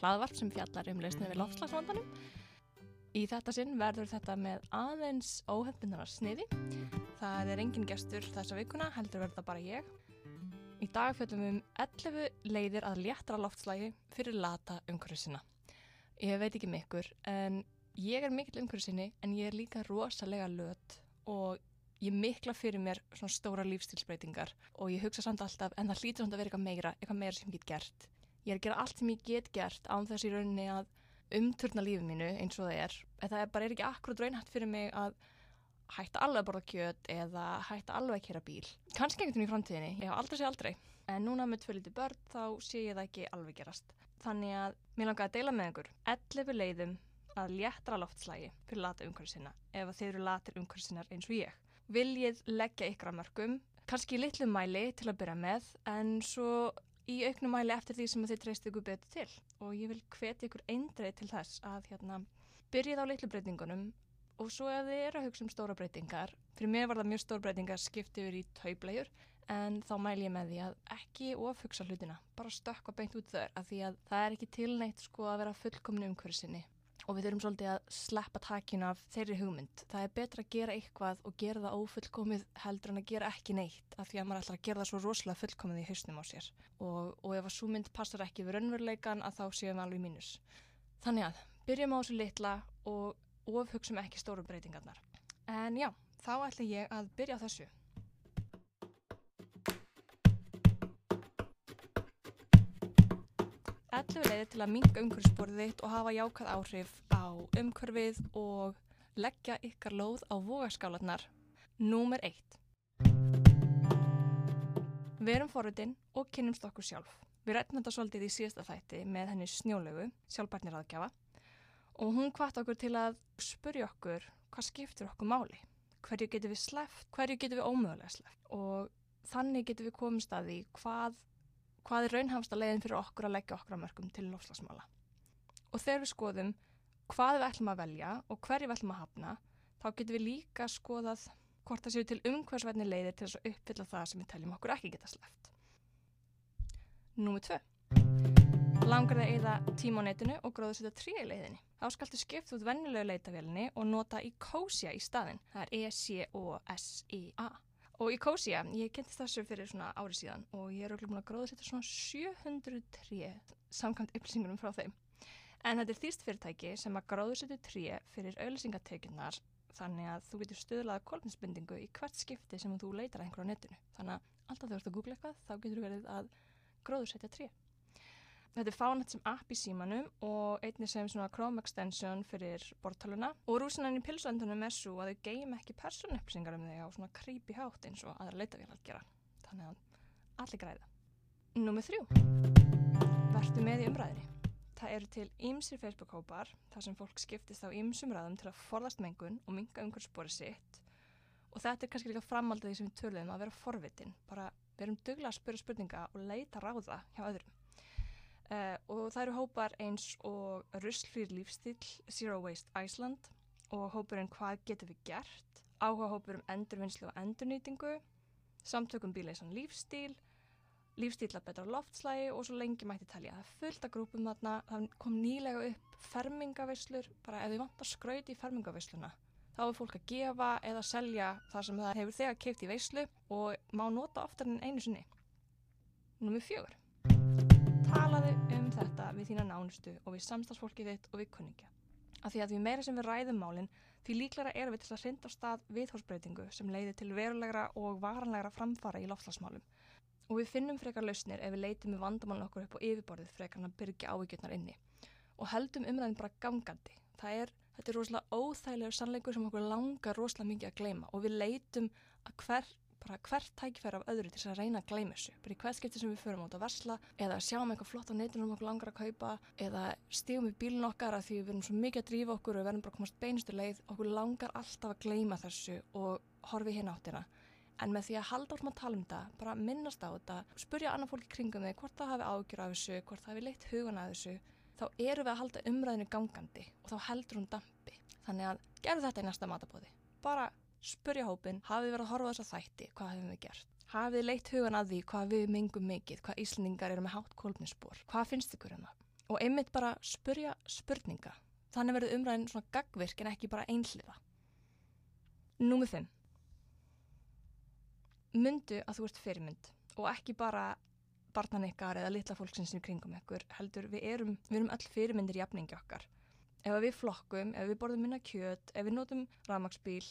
hlaðvarp sem fjallar um lausnið við loftslagsvandanum. Í þetta sinn verður þetta með aðeins óhefnbundnar sniði. Það er engin gestur þessa vikuna, heldur verður það bara ég. Í dag fjöldum við um 11 leiðir að léttra loftslægi fyrir lata umhverfisina. Ég veit ekki mikkur, en ég er mikill umhverfisinni, en ég er líka rosalega löt og ég mikla fyrir mér svona stóra lífstilsbreytingar og ég hugsa samt alltaf en það hlýtur samt að vera eitthvað meira, eitthvað meira sem ég get gert. Ég er að gera allt sem ég get gert án þess í rauninni að umturna lífið mínu eins og það er. En það er bara er ekki akkurat raunhætt fyrir mig að hætta alveg að borða kjöt eða hætta alveg að kera bíl. Kannski einhvern veginn í framtíðinni, ég hafa aldrei sé aldrei. En núna með tvö liti börn þá sé ég það ekki alveg gerast. Þannig að mér langar að deila með einhver 11 leiðum að léttra loftslægi fyrir lata umhverfisina ef þeir eru latir umhverfisinnar eins og ég viljið leggja ykkur að mörgum, kannski litlu mæli til að byrja með, en svo í auknum mæli eftir því sem þið treyst ykkur betur til. Og ég vil hvetja ykkur eindreið til þess að hérna, byrjið á litlu breytingunum. Og svo ef þið eru að hugsa um stóra breytingar, fyrir mér var það mjög stóra breytingar skiptið yfir í taublegjur, en þá mæl ég með því að ekki ofhugsa hlutina, bara stökka beint út þau, af því að það er ekki tilneitt sko að vera fullkomni umhversinni og við þurfum svolítið að sleppa takin af þeirri hugmynd. Það er betra að gera eitthvað og gera það ófullkomið heldur en að gera ekki neitt af því að maður ætlar að gera það svo rosalega fullkomið í hausnum á sér og, og ef að svo mynd passar ekki við raunveruleikan að þá séum við alveg mínus. Þannig að byrjum á þessu litla og ofhugsum ekki stóru breytingarnar. En já, þá ætla ég að byrja á þessu. 11 leiðir til að minga umhverfsborðið þitt og hafa jákað áhrif á umhverfið og leggja ykkar lóð á vogaskálanar. Númer 1. Verum forutinn og kynnumst okkur sjálf. Við rættum þetta svolítið í síðasta þætti með henni snjólegu, sjálfbarnir aðgjafa og hún hvart okkur til að spurja okkur hvað skiptur okkur máli. Hverju getur við sleft, hverju getur við ómögulega sleft og þannig getur við komist að því hvað hvað er raunhafsta leiðin fyrir okkur að leggja okkur á mörgum til lofslagsmála. Og þegar við skoðum hvað við ætlum að velja og hverju við ætlum að hafna, þá getum við líka skoðað hvort það séu til umhversverðni leiðir til þess að uppfylla það sem við teljum okkur ekki geta sleft. Númið tvö. Langar það eða tíma á netinu og gróðu setja trí í leiðinni. Þá skaltu skipt út vennilegu leitavélinni og nota í Kósia í staðin. Það er E-C-O-S-I-A. Og í Kósia, ég kentist þessu fyrir svona ári síðan og ég er okkur búin að gróða þetta svona 703 samkvæmt upplýsingunum frá þeim. En þetta er þýst fyrirtæki sem að gróðu þetta tré fyrir auðlýsingatökunar þannig að þú getur stöðlaða kolminsbindingu í hvert skipti sem þú leitar einhverju á netinu. Þannig að alltaf þú ert að googla eitthvað þá getur þú verið að gróðu setja tré. Þetta er fánætt sem app í símanum og einnig sem svona Chrome extension fyrir bortáluna og rúsinan í pilsöndunum er svo að þau geim ekki personupplýsingar um þig á svona creepy hátt eins og aðra leitavélar gera. Þannig að allir græða. Númið þrjú. Vertu með í umræðinni. Það eru til ýmsir Facebook-hópar þar sem fólk skiptist á ýmsum ræðum til að forðast mengun og minga umhverfspori sitt og þetta er kannski líka framaldið því sem við töluðum að vera forvitin. Bara verum duglega að spyrja spurninga og leita ráða hjá öðrum. Uh, og það eru hópar eins og Ruslfrýr lífstíl, Zero Waste Iceland og hópurinn Hvað getur við gert, áhuga hópur um endurvinnslu og endurnýtingu, samtökum bíleisann lífstíl, lífstíl að betra loftslægi og svo lengi mætti telja. Það er fullt af grúpum þarna, það kom nýlega upp fermingavislur, bara ef þið vant að skrauti í fermingavisluna. Þá er fólk að gefa eða selja það sem það hefur þegar keipt í veislu og má nota oftar en einu sinni. Númið fjögur þetta við þína nánustu og við samstagsfólkið þitt og við kunningja. Af því að því meira sem við ræðum málinn, því líklara er við til að hrinda á stað viðhórsbreytingu sem leiðir til verulegra og varanlegra framfara í loftslagsmálum. Og við finnum frekar lausnir ef við leitum við vandamálun okkur upp á yfirborðið frekar að byrja ávíkjörnar inni. Og heldum umræðin bara gangandi. Það er, þetta er rosalega óþægilegur sannleikur sem okkur langar rosalega mikið að gleyma og við leitum að hver bara hvert tækifæri af öðru til að reyna að gleyma þessu. Bara í hvert skipti sem við förum át að versla eða sjáum eitthvað flott á netunum okkur langar að kaupa eða stígum við bílun okkar að því við verum svo mikið að drífa okkur og verðum bara að komast beinustu leið okkur langar alltaf að gleyma þessu og horfi hérna áttina. En með því að halda orðum að tala um þetta, bara minnast á þetta, spurja annað fólki kringum þig hvort það hafi ágjur af þessu, hvort það hafi leitt hugan af þessu, þá eru við að halda umræðinu gangandi og þá heldur hún dampi. Þannig að gerðu þetta í næsta matabóði. Bara spurja hópin, hafið verið að horfa þess að þætti, hvað hefum við gert? Hafið leitt hugan að því hvað við mingum mikið, hvað Íslandingar eru með hátt kólminsspor. Hvað finnst ykkur það? Og einmitt bara spurja spurninga. Þannig verður umræðin svona gagvirk en ekki bara einhliða. Númið 5. Mundu að þú ert fyrirmynd og ekki bara barnan ykkar eða litla fólksins sem kringum ykkur heldur við erum, við erum öll fyrirmyndir jafningi okkar. Ef við flokkum, ef við borðum minna kjöt, ef við notum ramagsbíl,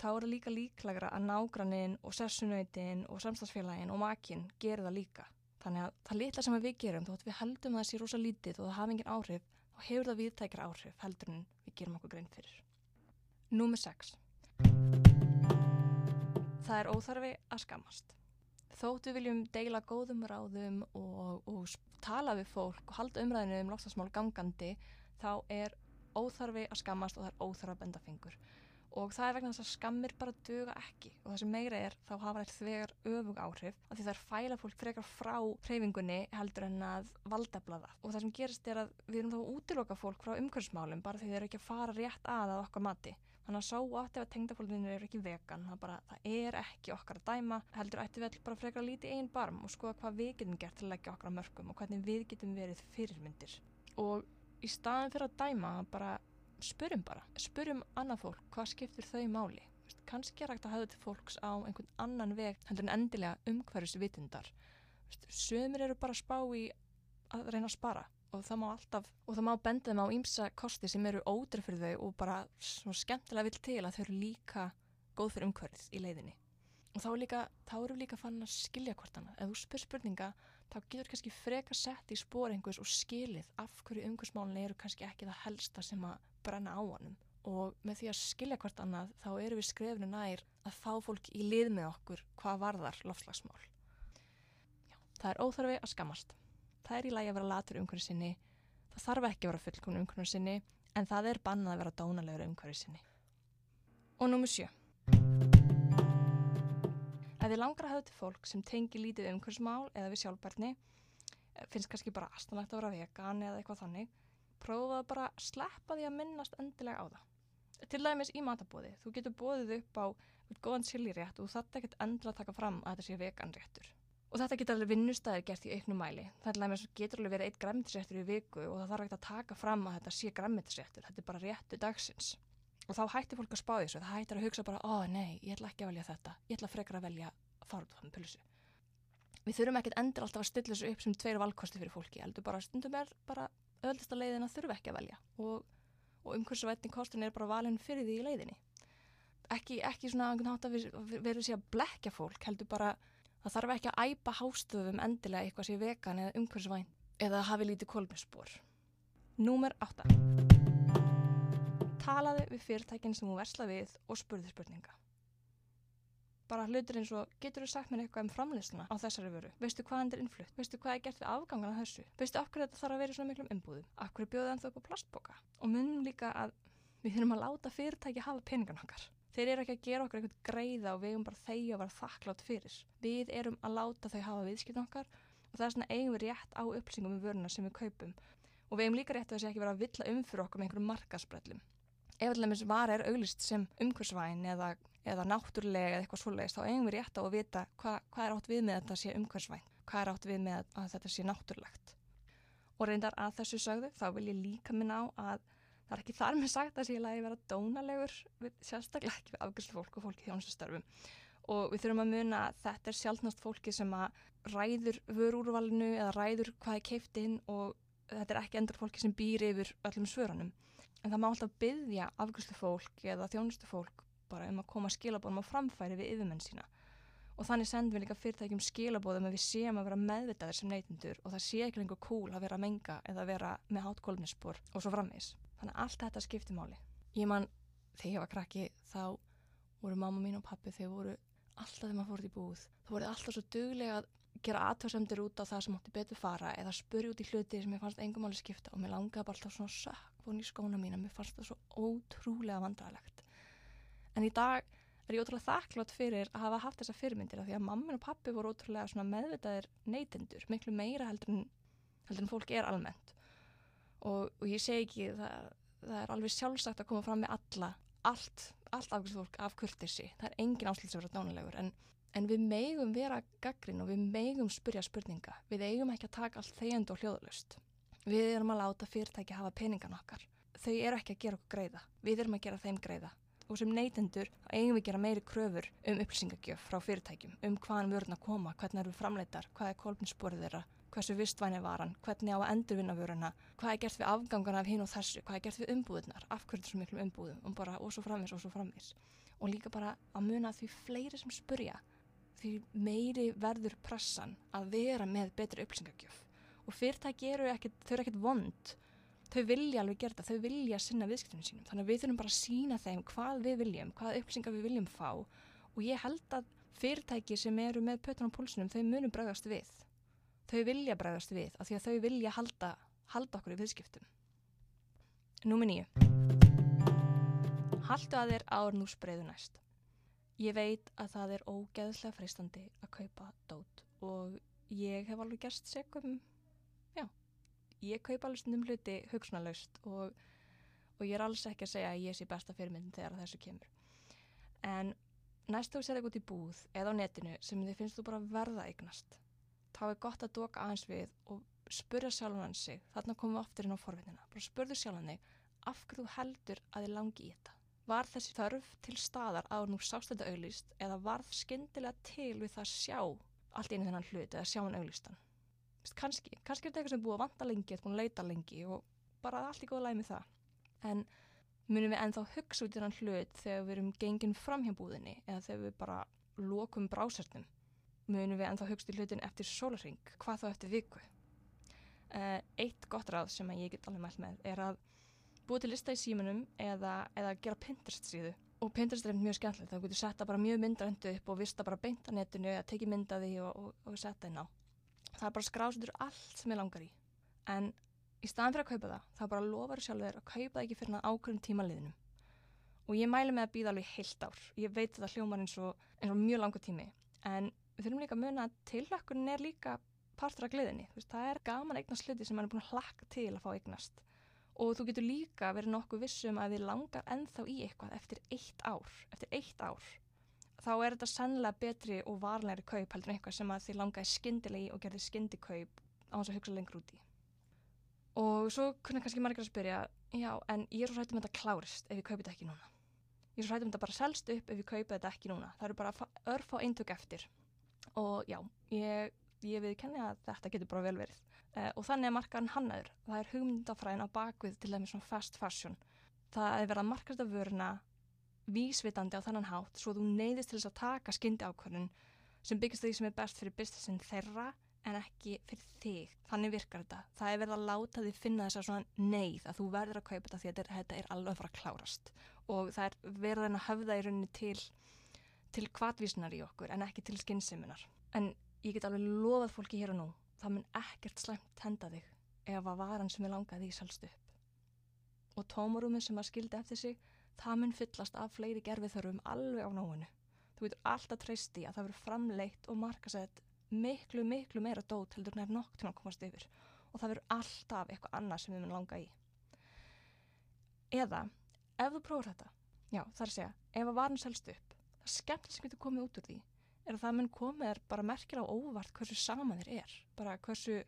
þá er það líka líklagra að nágrannin og sessunautin og samstagsfélagin og makinn gerir það líka. Þannig að það litla sem við gerum, þótt við heldum að það sé rosa lítið og það hafa engin áhrif, þá hefur það viðtækra áhrif heldur en við gerum okkur grein fyrir. Númer 6. Það er óþarfi að skamast. Þótt við viljum deila góðum ráðum og, og tala við fólk og halda umræðinu um loftasmál gangandi, þá er óþarfi að skammast og það er óþarfi að benda fingur og það er vegna þess að skammir bara döga ekki. Og það sem meira er þá hafa þær þegar öfug áhrif af því er fæla fólk frekar frá hreyfingunni heldur en að valdablaða og það sem gerist er að við erum þá að útiloka fólk frá umhverfsmálum bara því þeir eru ekki að fara rétt að að okkar mati. Þannig að sá átti ef að tengdafólkinu eru ekki vegan. Það, bara, það er ekki okkar að dæma heldur ætti við bara frekar að líti einn barm og skoða hvað við getum gert til að leggja okkar mörgum og hvernig við getum verið fyrirmyndir. Og í staðin fyrir að dæma bara spurum bara, spurum annað fólk hvað skiptir þau máli? Vist, kannski er hægt að hafa til fólks á einhvern annan veg heldur en endilega umhverfisvitundar. Sömur eru bara spá í að reyna að spara og það má alltaf, og það má benda þeim á ímsa kosti sem eru ódreif fyrir þau og bara svona skemmtilega vill til að þau eru líka góð fyrir umhverfið í leiðinni. Og þá, líka, þá eru líka fann að skilja hvort annað, ef þú spyr spurninga þá getur kannski freka sett í spór einhvers og skilið af hverju umhversmálunni eru kannski ekki það helsta sem að brenna á honum og með því að skilja hvert annað þá eru við skrefnu nær að fá fólk í lið með okkur hvað varðar lofslagsmál. Já, það er óþarfi að skamast. Það er í lagi að vera latur umhverju sinni, það þarf ekki að vera fullkomnu umhverju sinni en það er bannað að vera dónalegur umhverju sinni. Og númur sjö. Ef þið langar að hafa til fólk sem tengi lítið umhverfsmál eða við sjálfbarni, eh, finnst kannski bara astanlegt að vera vegan eða eitthvað þannig, prófaðu bara að sleppa því að minnast endilega á það. Til dæmis í matabóði, þú getur bóðið upp á góðan chilirétt og þetta getur endilega að taka fram að þetta sé veganréttur. Og þetta getur alveg vinnustæðir gert í auknum mæli. Það getur alveg verið eitt græmitisréttur í viku og það þarf ekki að taka fram að þetta sé græmitisréttur. Þetta er bara réttu dagsins. Og þá hættir fólk að spá þessu. Það hættir að hugsa bara, ó nei, ég ætla ekki að velja þetta. Ég ætla frekar að velja farútfam pulsu. Við þurfum ekkert endur alltaf að stilla þessu upp sem tveir valkosti fyrir fólki. Eldur bara stundum er bara öðlista leiðin að þurfa ekki að velja og, og umhverfisvætning kostin er bara valin fyrir því í leiðinni. Ekki, ekki svona að við verðum sér að blekja fólk, heldur bara það þarf ekki að æpa hástöfum endilega eitthvað sér vegan eða umhverfisvænt eða hafi lítið kolmispor. Númer 8. Talaðu við fyrirtækinn sem þú versla við og spurði spurninga. Bara hlutur eins og getur þú sagt mér eitthvað um framlýsuna á þessari vöru? Veistu hvað hann er innflutt, veistu hvað er gert við afgangan af þessu, veistu hverju þetta þarf að vera í svona miklum umbúðum, hverju bjóða hann þau upp á plastboka og munum líka að við þurfum að láta fyrirtæki hafa peningan okkar. Þeir eru ekki að gera okkur eitthvað greiða og við erum bara þeir að vera þakklátt fyrir. Við erum að láta þau hafa viðskipt okkar og það er svona eigum við rétt á upplýsingum um vöruna sem við kaupum. Og við eigum líka rétt að þessi ekki vera að villa um fyrir okkur með einhverjum markasbrellum ef allir vara er auglist sem umhversvæn eða eða náttúrulega eða eitthvað svoleiðist þá eigum við rétt á að vita hva, hvað er átt við með þetta sé umhversvæn, hvað er átt við með að þetta sé náttúrulegt. Og reyndar að þessu sögðu þá vil ég líka minna á að það er ekki þar með sagt að ég lagi vera dónalegur sérstaklega ekki við afgjörstu fólk og fólki þjónustastörfum og við þurfum að muna að þetta er sjálfnast fólki sem að ræður vörúrvalinu eða ræður hvað er keift inn og þetta er ekki endur fólki sem býr yfir öllum svörunum en það má alltaf byggja afgjörstu fólk eða þjónustu fólk bara um að koma skilabóðum á framfæri við yfirmenn sína og þannig sendum við líka fyrirtækjum skilabóðum að við séum að vera meðvitaðir sem neytundur og það sé ekki lengur cool að vera að menga eða að vera með hátt kólmispor og svo framvis. Þannig að allt þetta skiptir máli. Ég man, þegar ég var krakki þá voru mamma mín og pappi þegar voru alltaf þegar maður fór í búð þá voru alltaf svo duglega að gera aðtöðsendur út á það sem átti betur fara eða spurja út í hluti sem ég fannst engum alveg skipta og mér langaði bara alltaf svona sökk von í skóna mín að mér fannst það svo ótrúlega vandrarlegt en í dag er ég ótrúlega þakklátt fyrir að hafa haft þessa fyrirmyndir af því að mammin og pappi voru ótrúlega meðvitaðir neytendur, miklu meira heldur en, heldur en fólk er almennt. Og, og ég segi ekki það, það er alveg sjálfsagt að koma fram með alla, allt, allt afgjörðsfólk af kurtissi, það er engin áslýts að vera dánulegur en En við megum vera gaggrin og við megum spyrja spurninga. Við eigum ekki að taka allt þegjandi og hljóðalust. Við erum að láta fyrirtæki hafa peningan okkar. Þau eru ekki að gera okkur greiða. Við erum að gera þeim greiða. Og sem neytendur eigum við að gera meiri kröfur um upplýsingagjöf frá fyrirtækjum, um hvaðan vörðin að koma, hvernig eru framleitar, hvað er kolminsporið þeirra, hversu vistvæni var hann, hvernig á að endurvinna vöruna, hvað er gert við afgangana af hinn og þessu, hvað er gert við umbúðunar, af hverju þessu miklum umbúðum og bara og svo framvis og svo framvis. Og líka bara að muna því fleiri sem spurja, því meiri verður pressan að vera með betri upplýsingagjöf. Og fyrirtæki eru ekkit, þau eru ekkert vond, þau vilja alveg gera þetta, þau vilja sinna viðskiptunum sínum. Þannig að við þurfum bara að sína þeim hvað við viljum, hvað upplýsingar við viljum fá og ég held að fyrirtæki sem eru með pötun á pólsunum, þau munum bregðast við. Þau vilja bregðast við af því að þau vilja halda, halda okkur í viðskiptum. Númi nýju. Haldu að þér áður nú spreyðu næst. Ég veit að það er ógeðslega freistandi að kaupa dót og ég hef alveg gerst segum, já, ég kaupa alveg stundum hluti hugsunarlaust og, og ég er alls ekki að segja að ég sé besta fyrirmyndin þegar þessu kemur. En næst þú sér eitthvað út í búð eða á netinu sem þið finnst þú bara verða eignast, þá er gott að doka aðeins við og spurja sjálfan hann sig, þarna komum við oftir inn á forvinnina, bara spurðu sjálfan þig af hverju þú heldur að þið langi í þetta. Var þessi þörf til staðar að nú sást þetta auglýst eða varð skyndilega til við það að sjá allt einu þennan hlut eða sjá hann auglýstan? Kanski, kannski er þetta eitthvað sem er búið að vanta lengi, eitthvað að leita lengi og bara allt í góða læg með það. En munum við ennþá hugsa út í þennan hlut þegar við erum gengin fram hjá búðinni eða þegar við bara lokum brásartum? Munum við ennþá hugsa í hlutin eftir sólarring, hvað þá eftir viku? Uh, eitt gott ráð sem ég get alveg mælt með er að búið til lista í símanum eða, eða gera Pinterest síðu. Og Pinterest er mjög skemmtilegt, þá getur setta bara mjög myndarendu upp og vista bara beint á netinu eða tekið myndaði og, og, og setja inn á. Það er bara skrásutur allt sem ég langar í. En í staðan fyrir að kaupa það þá bara lofar sjálfur að kaupa það ekki fyrir ákveðum tímaliðinum og ég mælu með að býða alveg heilt ár. Ég veit að það hljómar eins og, eins og mjög langa tími. En við þurfum líka að muna að tilhlökkunin er líka partur af gleðinni, það er gaman eignast hluti sem mann er búin að hlakka til að fá eignast og þú getur líka verið nokkuð vissum að þið langar ennþá í eitthvað eftir eitt ár, eftir eitt ár. Þá er þetta sannlega betri og varlegri kaup heldur en eitthvað sem að þið langaði skindilegi og gerði skindikaup á hans að hugsa lengur úti og svo kunna kannski margir að spyrja já, en ég er svo hrættum að þetta klárist ef ég kaupi þetta ekki núna. Ég er svo hrættum að þetta bara selst upp ef ég kaupi þetta ekki núna. Það eru bara örf á eintök eftir. Og já, ég, ég viðkenni að þetta getur bara vel verið Uh, og þannig er markaðan hannaður. Það er hugmyndafræðin á bakvið til dæmis svona fast fashion. Það er verið að markast af vöruna vísvitandi á þannan hátt svo þú neyðist til þess að taka skyndi ákvörðun sem byggist því sem er best fyrir businessin þeirra en ekki fyrir þig. Þannig virkar þetta. Það er verið að láta því finna þess að svona neyð að þú verður að kaupa þetta því að þetta er alveg að fara að klárast. Og það er verið að höfða í rauninni til, til kvatvísnar í okkur en ekki til skynsiminar. En ég get alveg lofað fólki hér og nú það mun ekkert slæmt henda þig ef að varan sem er langað því selst upp. Og tómarúmið sem að skildi eftir sig, það mun fyllast af fleiri gerfið þörfum alveg á nóinu. Þú veitur alltaf treysti að það verður framleitt og markasett miklu, miklu meira dót heldur nær nokk til að komast yfir og það verður alltaf eitthvað annað sem við mun langa í. Eða, ef þú prófur þetta, já, það er að segja, ef að varan selst upp, það skemmt sem getur komið út úr því er að það mun komið er bara merkir á óvart hversu sama þér er. Bara hversu,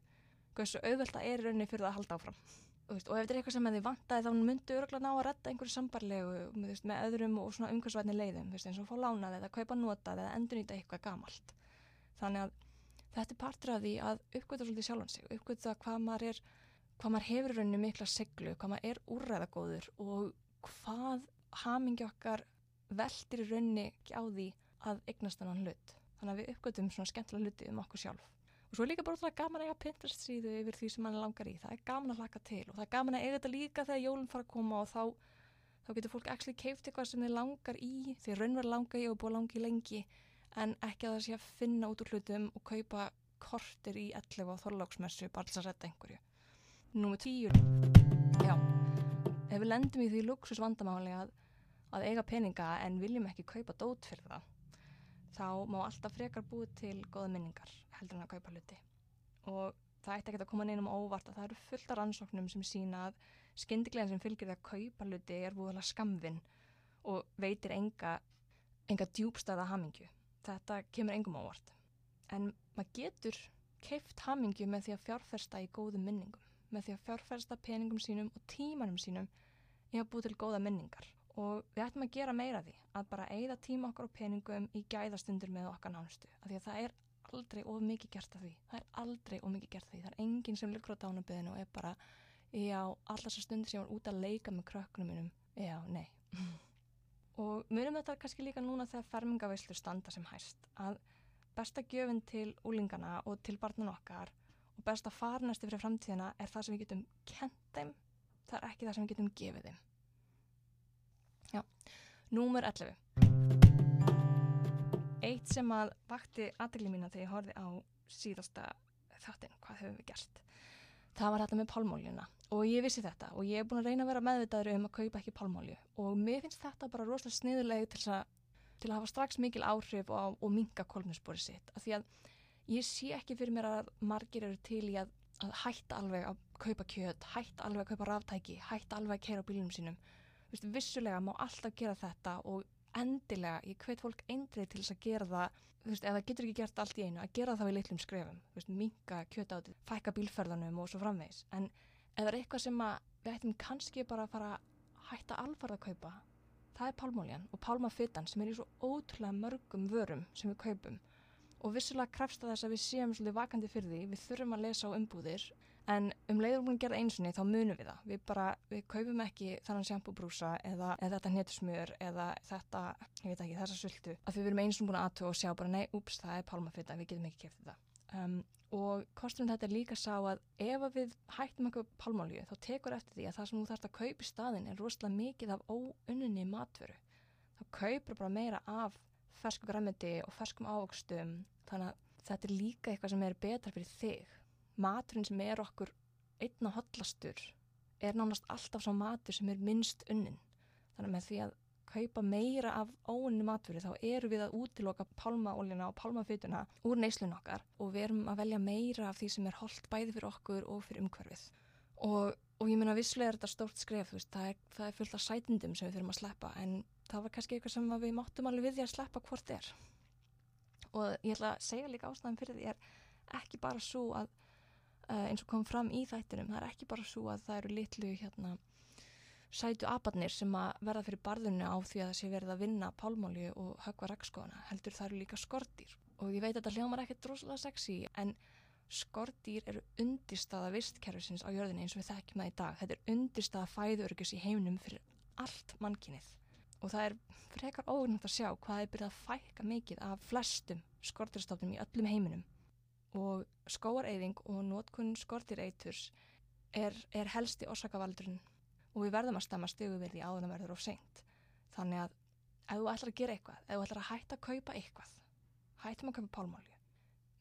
hversu auðvelt það er í rauninni fyrir það að halda áfram. Veist, og ef þetta er eitthvað sem þið vantaði þá myndu öruglega ná að retta einhverju sambarlegu veist, með öðrum og svona umhversvætni leiðum veist, eins og fá lánað eða kaupa notað eða endurnýta eitthvað gamalt. Þannig að þetta er partur af því að uppgöta svolítið sjálfan sig uppgöta hvað maður er hvað maður hefur rauninni mikla seglu hvað maður er úrræðagóður og hvað hamingi okkar veldir rauninni á því að eignast þannan hlut. Þannig að við uppgötum svona skemmtilega hluti um okkur sjálf. Og svo er líka bara það gaman að eiga Pinterest síðu yfir því sem mann langar í. Það er gaman að laka til og það er gaman að eiga þetta líka þegar jólun fara að koma og þá, þá getur fólk actually keift eitthvað sem þið langar í, því raunverð langar í og búið langi lengi en ekki að það sé að finna út úr hlutum og kaupa kortir í 11 á þorláksmessu bara til að setja einhverju. Númið tíur. Já, ef við lendum í því luxus vandamáli að, að eiga peninga en viljum ekki kaupa dót fyrir það þá má alltaf frekar búið til goða minningar heldur en að kaupa hluti og það ætti ekki að koma neinum óvart að það eru fullt af rannsóknum sem sína að skyndiglega sem fylgir því að kaupa hluti er búið skamvinn og veitir enga, enga djúbstæða hamingju. þetta kemur engum ávart. En maður getur keift hamingju með því að fjárfersta í góðum minningum, með því að fjárfersta peningum sínum og tímanum sínum í að búið til góða minningar. Og við ættum að gera meira því, að bara eigða tíma okkar og peningum í gæðastundur með okkar nánustu. Af því að það er aldrei of mikið gert af því. Það er aldrei of mikið gert af því. Það er enginn sem lukur á dánabiðinu og er bara, já, allar þessar stundir sem ég var út að leika með krökkunum mínum, já, nei. og munum þetta kannski líka núna þegar fermingaveislu standa sem hæst, að besta gjöfin til úlingana og til barnan okkar og besta farnæsti fyrir framtíðina er það sem við getum kent þeim, það er ekki það sem við getum gefið þeim. Já, númur 11. Eitt sem að vakti aðdegli mína þegar ég horfið á síðasta þáttinn, hvað höfum við gert? Það var þetta með pálmóljuna og ég vissi þetta og ég er búin að reyna að vera meðvitaður um að kaupa ekki pálmólju og mér finnst þetta bara rosalega sniðuleg til til að hafa strax mikil áhrif og, og minga kolminspori sitt. Af því að ég sé ekki fyrir mér að margir eru til í að, að hætta alveg að kaupa kjöt, hætta alveg að kaupa ráftæki, hætta alveg að keira á bílunum sínum. Vistu, vissulega má alltaf gera þetta og endilega, ég hveit fólk eindrið til þess að gera það, þú veist, ef það getur ekki gert allt í einu, að gera það við litlum skrefum, þú veist, minga kjöt á þetta, fækka bílferðanum og svo framvegis. En ef það er eitthvað sem við ættum kannski bara að fara að hætta alfarð að kaupa, það er pálmóljan og pálmafittan sem er í svo ótrúlega mörgum vörum sem við kaupum. Og vissulega krefst að þess að við séum svolítið vakandi fyrir því, við þurfum að lesa á umbúðir en um leiður búin að gera einsunni þá munum við það, við bara, við kaupum ekki þannan sjampúbrúsa eða, eða þetta netusmjör eða þetta, ég veit ekki, þessa sultu, að við verum einsun búin að aðtöða og sjá bara nei, ups, það er pálmafitta, við getum ekki kæft þetta um, og kostum þetta líka sá að ef við hættum eitthvað pálmálju þá tekur eftir því að það sem þú þarfst að kaupa í staðin er rosalega mikið af óunni matveru. Þá kaupur bara meira af fersku græmiti og ferskum ávokstum þannig að þetta er líka eitthvað sem er betra fyrir þig. Maturinn sem er okkur einna hotlastur er nánast alltaf svo matur sem er minnst unnin. Þannig að með því að kaupa meira af óunni matfyrir þá eru við að útiloka pálmaólina og pálmafytuna úr neyslun okkar og við erum að velja meira af því sem er holdt bæði fyrir okkur og fyrir umhverfið. Og, og ég minna visslega er þetta stórt skref, veist, það, er, það er fullt af sætindum sem við þurfum að sleppa en það var kannski eitthvað sem við máttum alveg við því að sleppa hvort er. Og ég ætla að segja líka ástæðan fyrir því er ekki bara svo að uh, eins og kom fram í þættinum, það er ekki bara svo að það eru litlu hérna sætu abarnir sem að verða fyrir barðinu á því að það sé verið að vinna pálmálju og högva rakskóna heldur það eru líka skortýr og ég veit að þetta hljómar ekkert droslega sexy en skortýr eru undirstaða vistkerfisins á jörðinni eins og við þekkjum það í dag. Þetta er undirstaða fæðurörgjus í heiminum fyrir allt mannkinnið og það er frekar óvinnant að sjá hvað er byrjað að fækka mikið af flestum skortýrstofnum í öllum heiminum og skóareiðing og nótkunn skortýreiturs er, er helsti orsakavaldurinn og við verðum að stemma stegu við því áður en verður of seint. Þannig að ef þú ætlar að gera eitthvað, ef þú ætlar að hætta að kaupa eitthvað, hættum að kaupa pálmálju.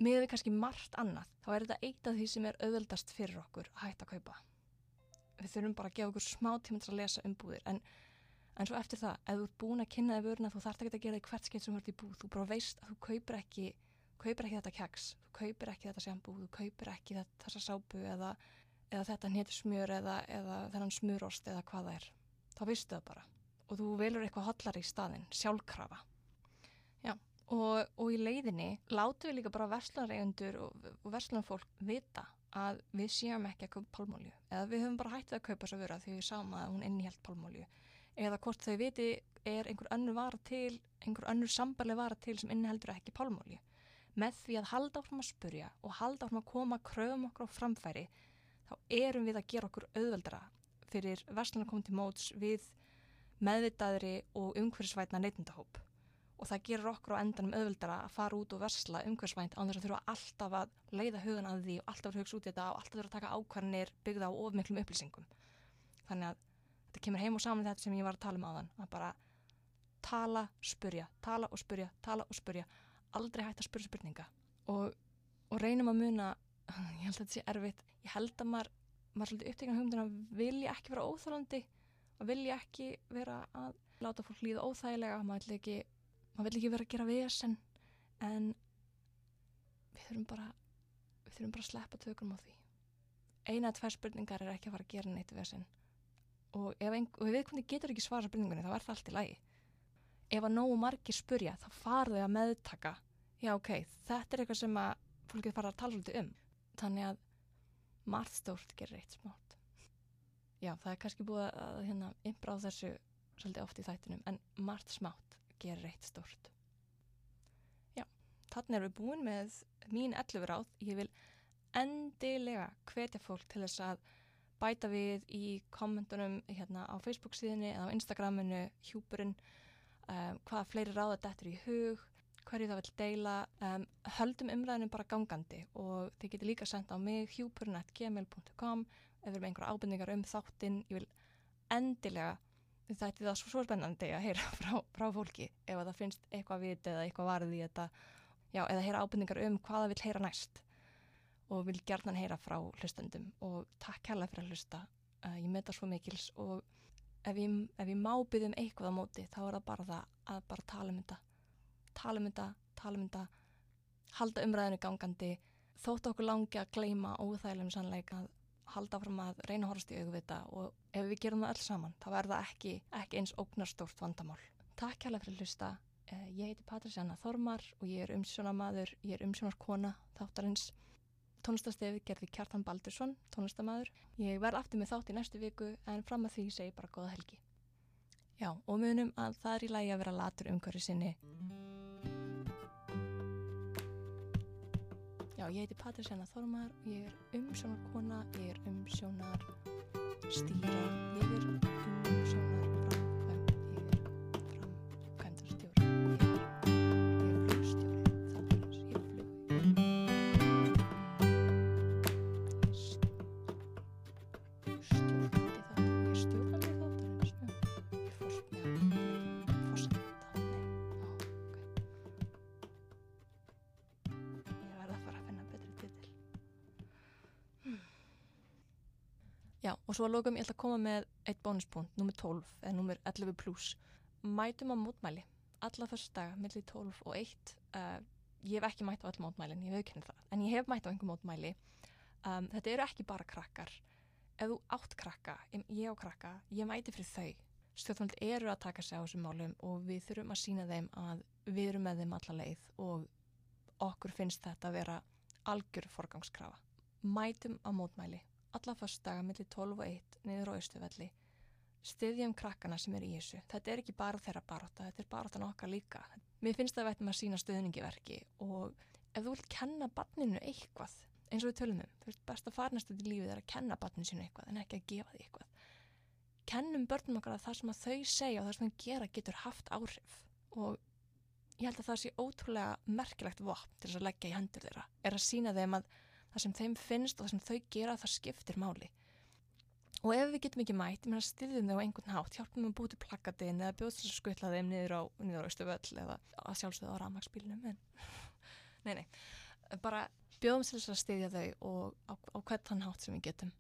Með við kannski margt annað, þá er þetta eitt af því sem er auðveldast fyrir okkur að hætta að kaupa. Við þurfum bara að gefa okkur smá tíma til að lesa umbúðir, en, en svo eftir það, ef þú ert búin að kynna þig vöruna, þú þarf ekki að gera þig hvert skeitt sem ert í búð, þú bara veist að þú kaupir ekki, kaupir ekki þetta keks, þú kaupir ekki þetta sjambú, þú kaupir ekki þetta, þessa sápu eða eða þetta héttir smjör eða, eða þennan smjurost eða hvað það er. Þá vistu það bara. Og þú velur eitthvað hotlar í staðin, sjálfkrafa. Já, og, og í leiðinni látu við líka bara verslunareigundur og, og verslunarfólk vita að við séum ekki að kaupa pálmólju eða við höfum bara hættið að kaupa svo vera því við sáum að hún innihjalt pálmólju eða hvort þau viti er einhver önnur vara til einhver önnur sambarleg vara til sem inniheldur ekki pálmólju með því að halda áfram að spurja og halda áfram að koma kröfum okkur á framfæri þá erum við að gera okkur auðveldra fyrir verslunar komið til móts við meðvitaðri og umhverfisvætna neytundahóp og það gerur okkur á endanum auðveldra að fara út og versla umhverfisvænt án þess að þurfa alltaf að leiða hugan að því og alltaf að hugsa út í þetta og alltaf þurfa að taka ákvarðinir byggða á ofmiklum upplýsingum. Þannig að þetta kemur heim og saman þetta sem ég var að tala um þann, að bara tala, spurja, tala og spurja, tala og spurja, aldrei hægt að spurja spurninga og, og reynum að muna ég held að þetta sé erfitt ég held að maður, maður svolítið upptekna hugmyndin að vilja ekki vera óþálandi að vilja ekki vera að láta fólk líða óþægilega maður vil ekki, maður ekki vera að gera vesen en við þurfum bara við þurfum bara að sleppa tökum á því. Eina að tvær spurningar er ekki að fara að gera neitt vesen. Og ef, ein, og ef við getur ekki svara spurningunni þá er það allt í lagi ef að nógu margir spurja þá fara þau að meðtaka. Já ok, þetta er eitthvað sem að fólkið fara að tala svolítið um. Þannig að margt stórt gerir eitt smátt. Já, það er kannski búið að hérna ymbra á þessu svolítið oft í þættinum en margt smátt gerir eitt stórt. Já, þannig erum við búin með mín 11 ráð, ég vil endilega hvetja fólk til þess að bæta við í kommentunum hérna á Facebook síðinni eða á Instagraminu, hjúpurinn um, hvaða fleiri ráða er í hug hverju það vil deila um, höldum umræðinu bara gangandi og þið getur líka sendt á mig hjúpurinn.gmail.com ef við erum einhverja ábyrningar um þáttinn ég vil endilega þetta er það svo, svo spennandi að heyra frá, frá fólki ef það finnst eitthvað vit eða eitthvað varði í þetta. Já, eða heyra ábyrningar um hvaða vil heyra næst og vil gerðan heyra frá hlustendum og takk hérlega fyrir að hlusta. Uh, ég meta svo mikils og ef ég, ég má byggðum eitthvað á móti þá er það bara það að bara tala um þetta. Tala um þetta, tala um þetta halda umræðinu gangandi þótt okkur langi að gleima óþægilegum sannleika halda fram að reyna að horfast í auðvita og ef við gerum það öll saman þá er það ekki, ekki eins ógnarstórt vandamál. Takk hérlega fyrir að hlusta. Uh, ég heiti Patrísjana Þormar og ég er umsjónamaður, ég er umsjónarkona þáttarins Tónlistastefið gerði Kjartan Baldursson, tónlistamæður. Ég verð aftur með þátt í næstu viku en fram að því segi bara góða helgi. Já, og munum að það er í lægi að vera latur umhverju sinni. Já, ég heiti Patrísjana Þormar, ég er umsjónarkona, ég er umsjónar stýra, ég er umsjónar Já, og svo að lókum ég ætla að koma með eitt bónuspunkt, nummer 12 eða nummer 11 pluss. Mætum á mótmæli, alla fyrst daga, millir 12 og 1. Uh, ég hef ekki mætt á all mótmælin, ég veikinn það, en ég hef mætt á einhver mótmæli. Um, þetta eru ekki bara krakkar. Ef þú átt krakka, ég á krakka, ég mæti fyrir þau. Stjórnvöld eru að taka sig á þessum málum og við þurfum að sína þeim að við erum með þeim alla leið og okkur finnst þetta að vera algjör forgangskrafa. Mætum á mótmæli alla fyrstdaga millir 12 og 1 niður á Östufelli stiðjum krakkana sem er í þessu. Þetta er ekki bara þeirra baróta, þetta er barótan okkar líka. Mér finnst það að veitum að sína stöðningi verki og ef þú vilt kenna barninu eitthvað eins og við tölum um, þú veist besta farnast til lífið er að kenna barninu sínu eitthvað en ekki að gefa því eitthvað. Kennum börnum okkar að það sem að þau segja og það sem þau gera getur haft áhrif. Og ég held að það sé ótrúlega merkilegt vopn til þess að leggja í hendur þeirra er að sína þeim að það sem þeim finnst og það sem þau gera það skiptir máli. Og ef við getum ekki mætt, ég meina stiðum þau á einhvern hátt hjálpum við að búti plakkatin eða bjóðs að skutla þeim niður á, niður á Östuvöll eða að sjálfsögða á ramagsbílunum en nei, nei, bara bjóðum þess að stiðja þau og á, á hvern hátt sem við getum